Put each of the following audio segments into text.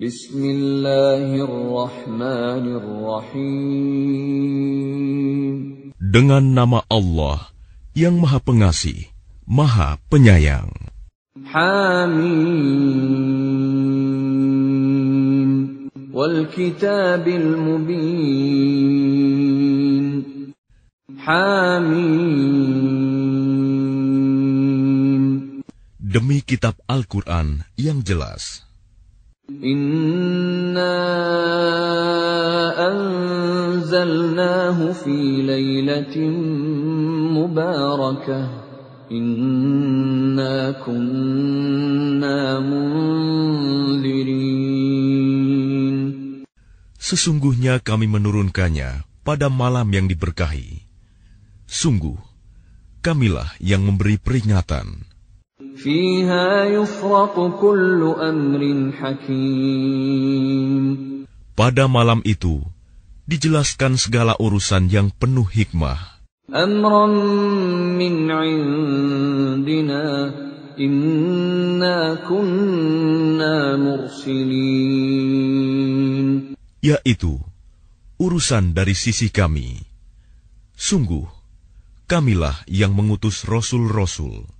Bismillahirrahmanirrahim. Dengan nama Allah yang Maha Pengasih, Maha Penyayang. Hamim wal kitabil mubin. Hamim Demi kitab Al-Quran yang jelas. Inna anzalnahu fi mubarakah. Inna kunna munzirin. Sesungguhnya kami menurunkannya pada malam yang diberkahi. Sungguh, kamilah yang memberi peringatan. Pada malam itu, dijelaskan segala urusan yang penuh hikmah. Yaitu, urusan dari sisi kami. Sungguh, kamilah yang mengutus rasul-rasul.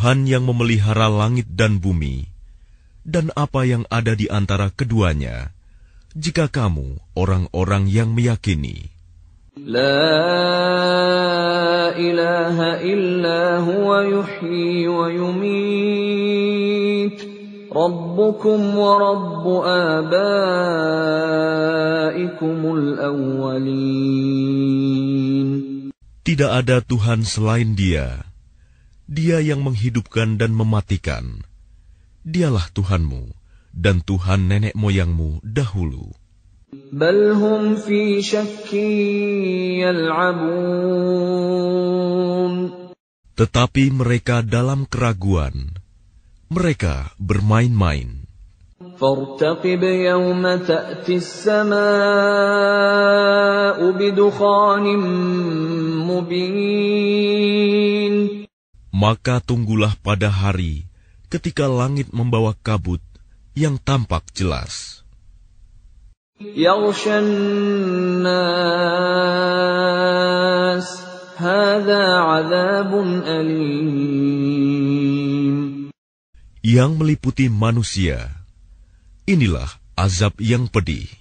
Tuhan yang memelihara langit dan bumi, dan apa yang ada di antara keduanya, jika kamu orang-orang yang meyakini. La ilaha illa huwa yuhyi wa yumit, Rabbukum wa Rabbu. Tidak ada Tuhan selain dia, Dia yang menghidupkan dan mematikan. Dialah Tuhanmu dan Tuhan nenek moyangmu dahulu. بل هم في شك يلعبون Tetapi mereka dalam keraguan. Mereka bermain-main. فارتقب يوم تأتي السماء بدخان مبين maka tunggulah pada hari ketika langit membawa kabut yang tampak jelas. Yang meliputi manusia, inilah azab yang pedih.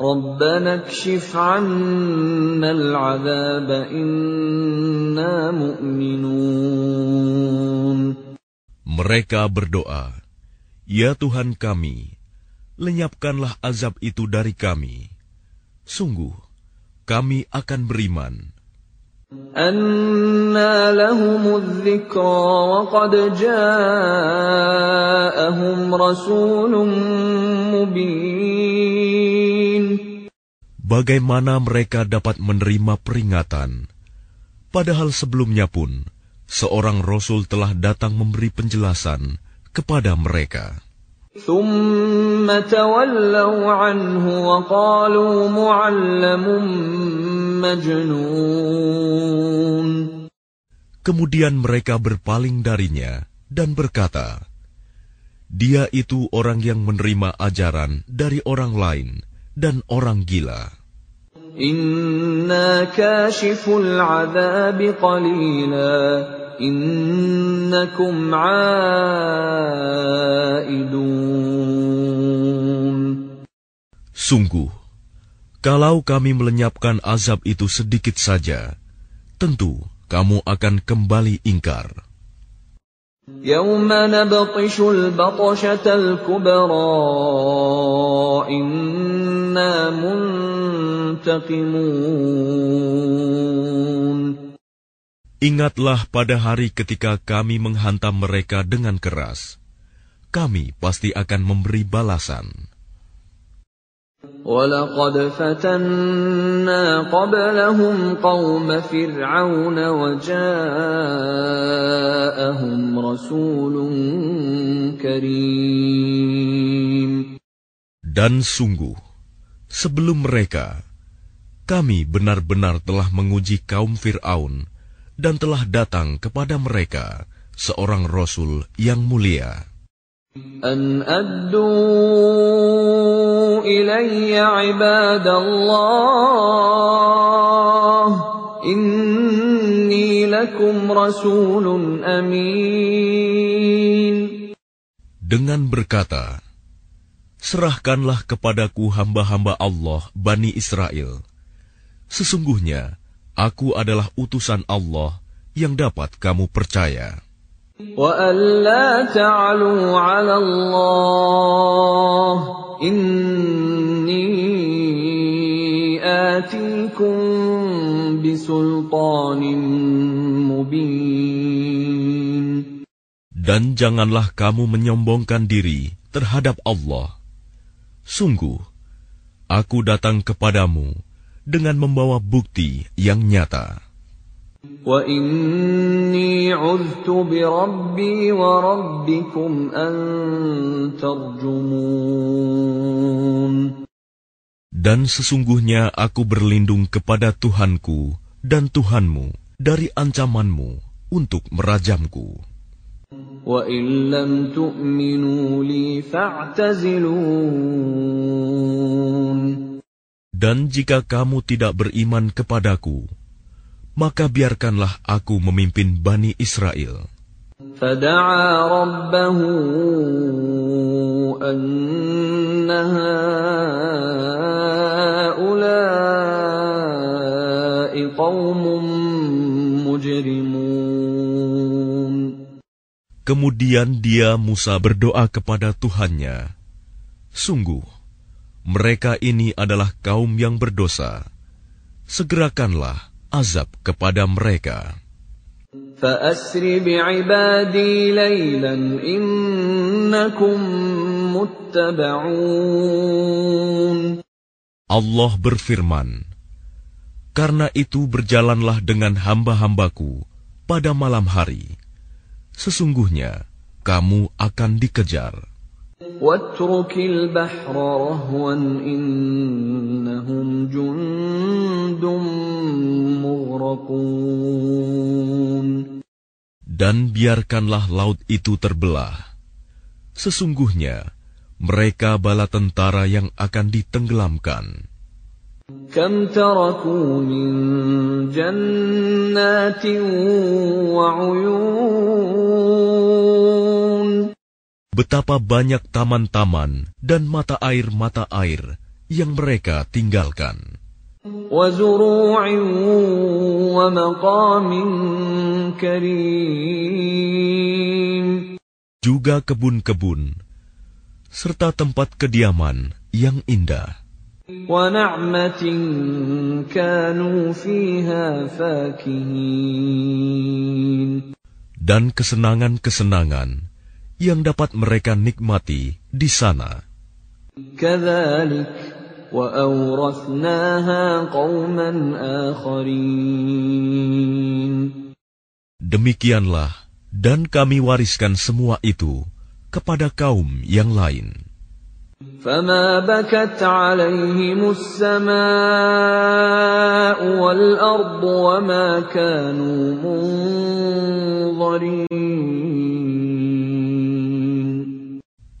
ربنا اكشف عنا العذاب إنا مؤمنون Mereka berdoa, "Ya Tuhan kami, lenyapkanlah azab itu dari kami. Sungguh, kami akan beriman." أنى لهم الذكرى وقد جاءهم رسول مبين bagaimana mereka dapat menerima peringatan, padahal sebelumnya pun seorang rasul telah datang memberi penjelasan kepada mereka. Kemudian mereka berpaling darinya dan berkata, "Dia itu orang yang menerima ajaran dari orang lain." dan orang gila. Inna kashiful azabi qalila. Innakum aidun. Sungguh kalau kami melenyapkan azab itu sedikit saja tentu kamu akan kembali ingkar. يوم نبطش البطشة الكبرى إنا منتقمون Ingatlah pada hari ketika kami menghantam mereka dengan keras. kami pasti akan memberi balasan. ولقد فتنا قبلهم قوم فرعون وجاءهم رسول كريم Dan sungguh, sebelum mereka, kami benar-benar telah menguji kaum Fir'aun dan telah datang kepada mereka seorang Rasul yang mulia. أن أدوا إلي عباد الله إني لكم رسول أمين Dengan berkata, Serahkanlah kepadaku hamba-hamba Allah Bani Israel. Sesungguhnya, aku adalah utusan Allah yang dapat kamu percaya. وأن لا تعلوا على الله إني آتيكم بسلطان مبين Dan janganlah kamu menyombongkan diri terhadap Allah. Sungguh, aku datang kepadamu dengan membawa bukti yang nyata. وإني عذت بربي وربكم أن ترجمون Dan sesungguhnya aku berlindung kepada Tuhanku dan Tuhanmu dari ancamanmu untuk merajamku. وإن لم تؤمنوا لي فاعتزلون Dan jika kamu tidak beriman kepadaku, maka biarkanlah aku memimpin Bani Israel. فدعا ربه أن هؤلاء قوم مجرمون Kemudian dia Musa berdoa kepada Tuhannya, Sungguh, mereka ini adalah kaum yang berdosa. Segerakanlah azab kepada mereka. فأسر بعبادي ليلا إنكم متبعون Allah berfirman, karena itu berjalanlah dengan hamba-hambaku pada malam hari. Sesungguhnya kamu akan dikejar. Dan biarkanlah laut itu terbelah. Sesungguhnya mereka bala tentara yang akan ditenggelamkan. كم تركوا من جنات وعيون Betapa banyak taman-taman dan mata air-mata air yang mereka tinggalkan. وزروع ومقام كريم Juga kebun-kebun, serta tempat kediaman yang indah. ونعمة كانوا فيها فاكهين dan kesenangan-kesenangan yang dapat mereka nikmati di sana. كذلك وأورثناها قوما آخرين Demikianlah, dan kami wariskan semua itu kepada kaum yang lain. فما بكت عليهم السماء والأرض وما كانوا منظرين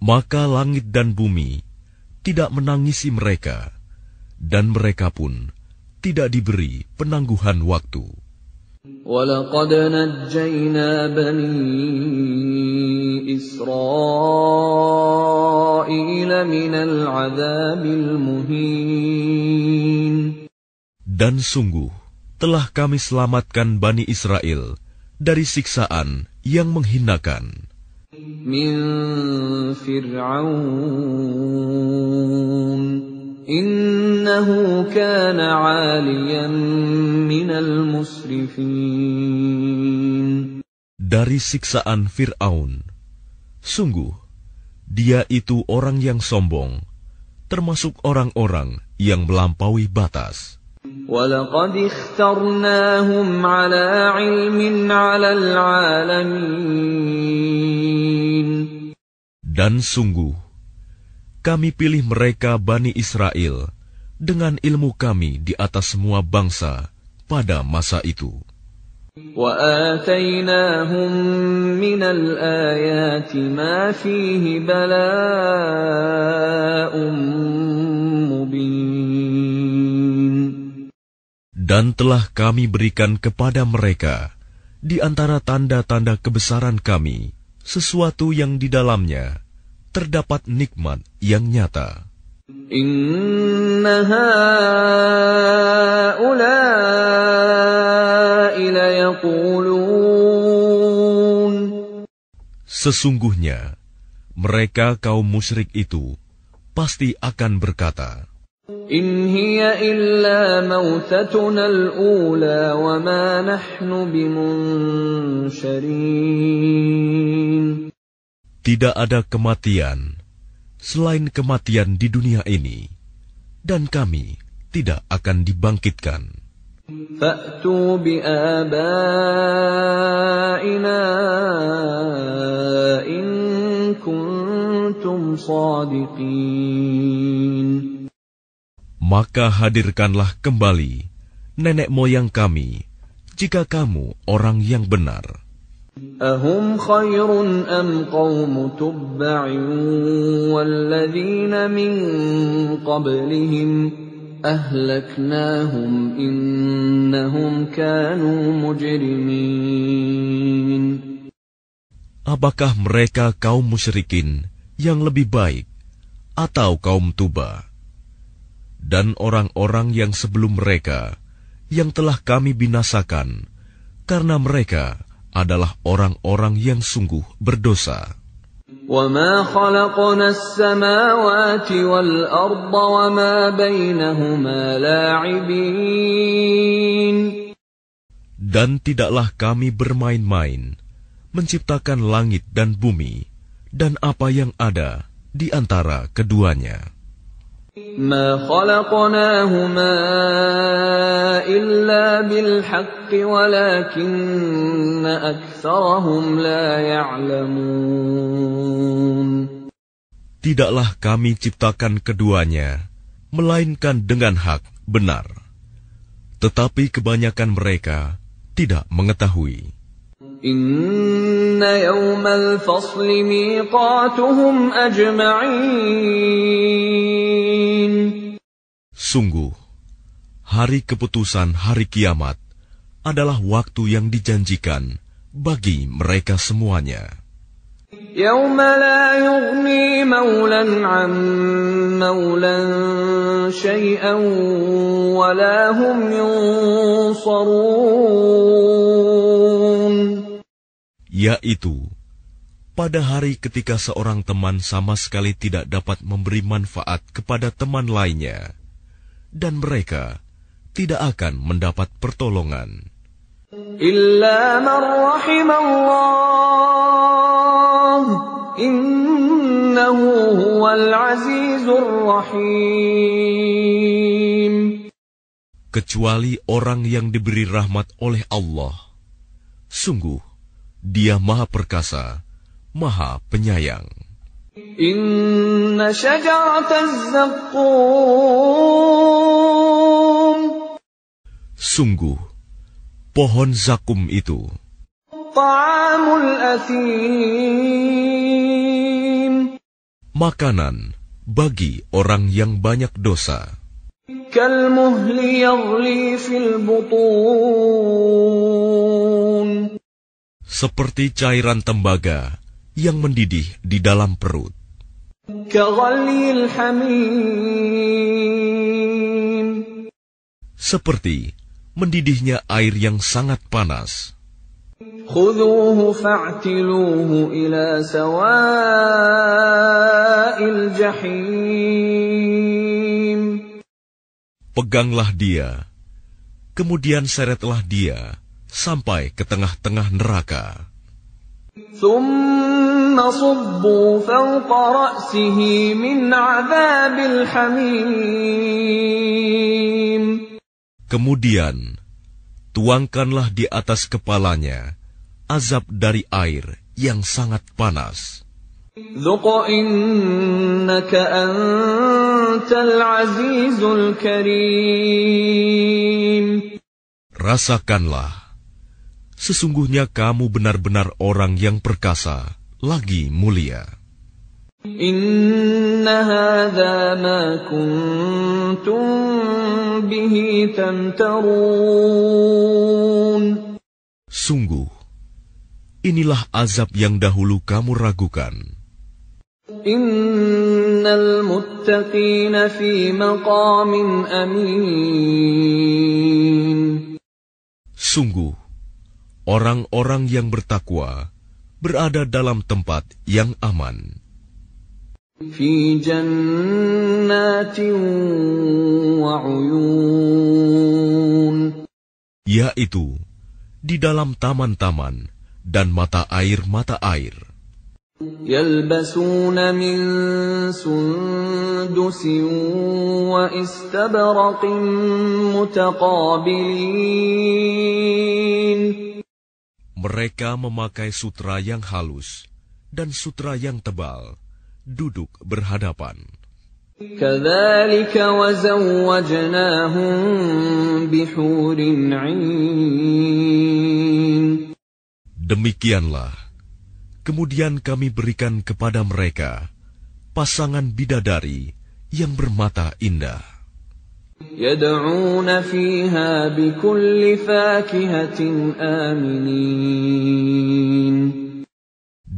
Maka langit dan bumi tidak menangisi mereka, dan mereka pun tidak diberi penangguhan waktu. ولقد نجينا بني إسرائيل من العذاب المهين Dan sungguh, telah kami selamatkan Bani Israel dari siksaan yang menghinakan. من فرعون إنه كان عاليا من المسرفين Dari siksaan Fir'aun. Sungguh, dia itu orang yang sombong, termasuk orang-orang yang melampaui batas. Dan sungguh, kami pilih mereka Bani Israel dengan ilmu kami di atas semua bangsa pada masa itu. وآتيناهم من الآيات ما فيه بلاء مبين Dan telah kami berikan kepada mereka di antara tanda-tanda kebesaran kami sesuatu yang di dalamnya terdapat nikmat yang nyata. إن هؤلاء ليقولون Sesungguhnya, mereka kaum musyrik itu pasti akan berkata, Tidak ada kematian selain kematian di dunia ini, dan kami tidak akan dibangkitkan. فأتوا بآبائنا إن كنتم صادقين Maka hadirkanlah kembali nenek moyang kami, jika kamu orang yang benar. أهم خير أم قوم تبع والذين من قبلهم أهلكناهم إنهم كانوا مجرمين Apakah mereka kaum musyrikin yang lebih baik atau kaum tuba? Dan orang-orang yang sebelum mereka yang telah kami binasakan karena mereka adalah orang-orang yang sungguh berdosa. وما خلقنا السماوات والأرض وما بينهما لاعبين Dan tidaklah kami bermain-main menciptakan langit dan bumi dan apa yang ada di antara keduanya. ما خلقناهما إلا بالحق ولكن أكثرهم لا يعلمون Tidaklah kami ciptakan keduanya, melainkan dengan hak benar. Tetapi kebanyakan mereka tidak mengetahui. إن يوم الفصل ميقاتهم أجمعين Sungguh, hari keputusan hari kiamat adalah waktu yang dijanjikan bagi mereka semuanya. يوم لا يغني مولا عن مولا شيئا ولا هم ينصرون yaitu pada hari ketika seorang teman sama sekali tidak dapat memberi manfaat kepada teman lainnya, dan mereka tidak akan mendapat pertolongan. Kecuali orang yang diberi rahmat oleh Allah. Sungguh, dia Maha Perkasa, Maha Penyayang. Sungguh, pohon zakum itu. Makanan bagi orang yang banyak dosa. Kalmuhli fil butun seperti cairan tembaga yang mendidih di dalam perut. Seperti mendidihnya air yang sangat panas. Peganglah dia, kemudian seretlah dia sampai ke tengah-tengah neraka. Kemudian, tuangkanlah di atas kepalanya azab dari air yang sangat panas. Rasakanlah, sesungguhnya kamu benar-benar orang yang perkasa, lagi mulia. Sungguh, inilah azab yang dahulu kamu ragukan. Sungguh, orang-orang yang bertakwa berada dalam tempat yang aman, في جنات وعيون yaitu di dalam taman-taman dan mata air-mata air. يلبسون من سندس واستبرق متقابلين mereka memakai sutra yang halus dan sutra yang tebal, duduk berhadapan. Demikianlah, kemudian kami berikan kepada mereka pasangan bidadari yang bermata indah. يدعون فيها بكل فاكهة آمنين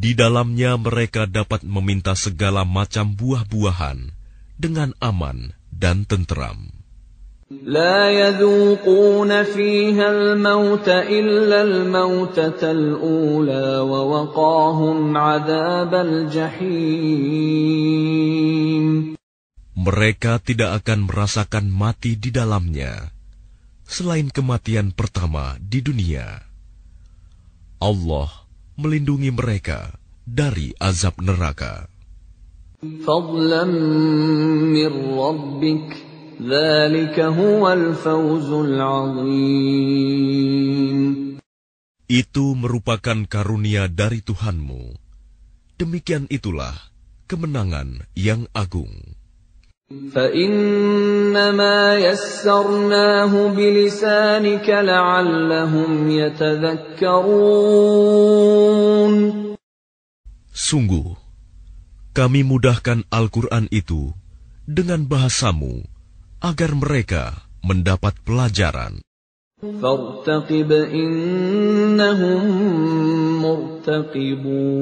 Di dalamnya mereka dapat meminta segala macam buah-buahan dengan aman dan tentram. لا يذوقون فيها الموت إلا الموتة الأولى ووقاهم عذاب الجحيم mereka tidak akan merasakan mati di dalamnya, selain kematian pertama di dunia. Allah melindungi mereka dari azab neraka. Itu merupakan karunia dari Tuhanmu. Demikian itulah kemenangan yang agung. فإنما يسرناه بلسانك لعلهم يتذكرون Sungguh, kami mudahkan Al-Quran itu dengan bahasamu agar mereka mendapat pelajaran. فارتقب إنهم مرتقبون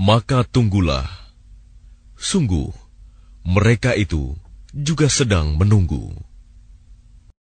Maka tunggulah. Sungguh, mereka itu juga sedang menunggu.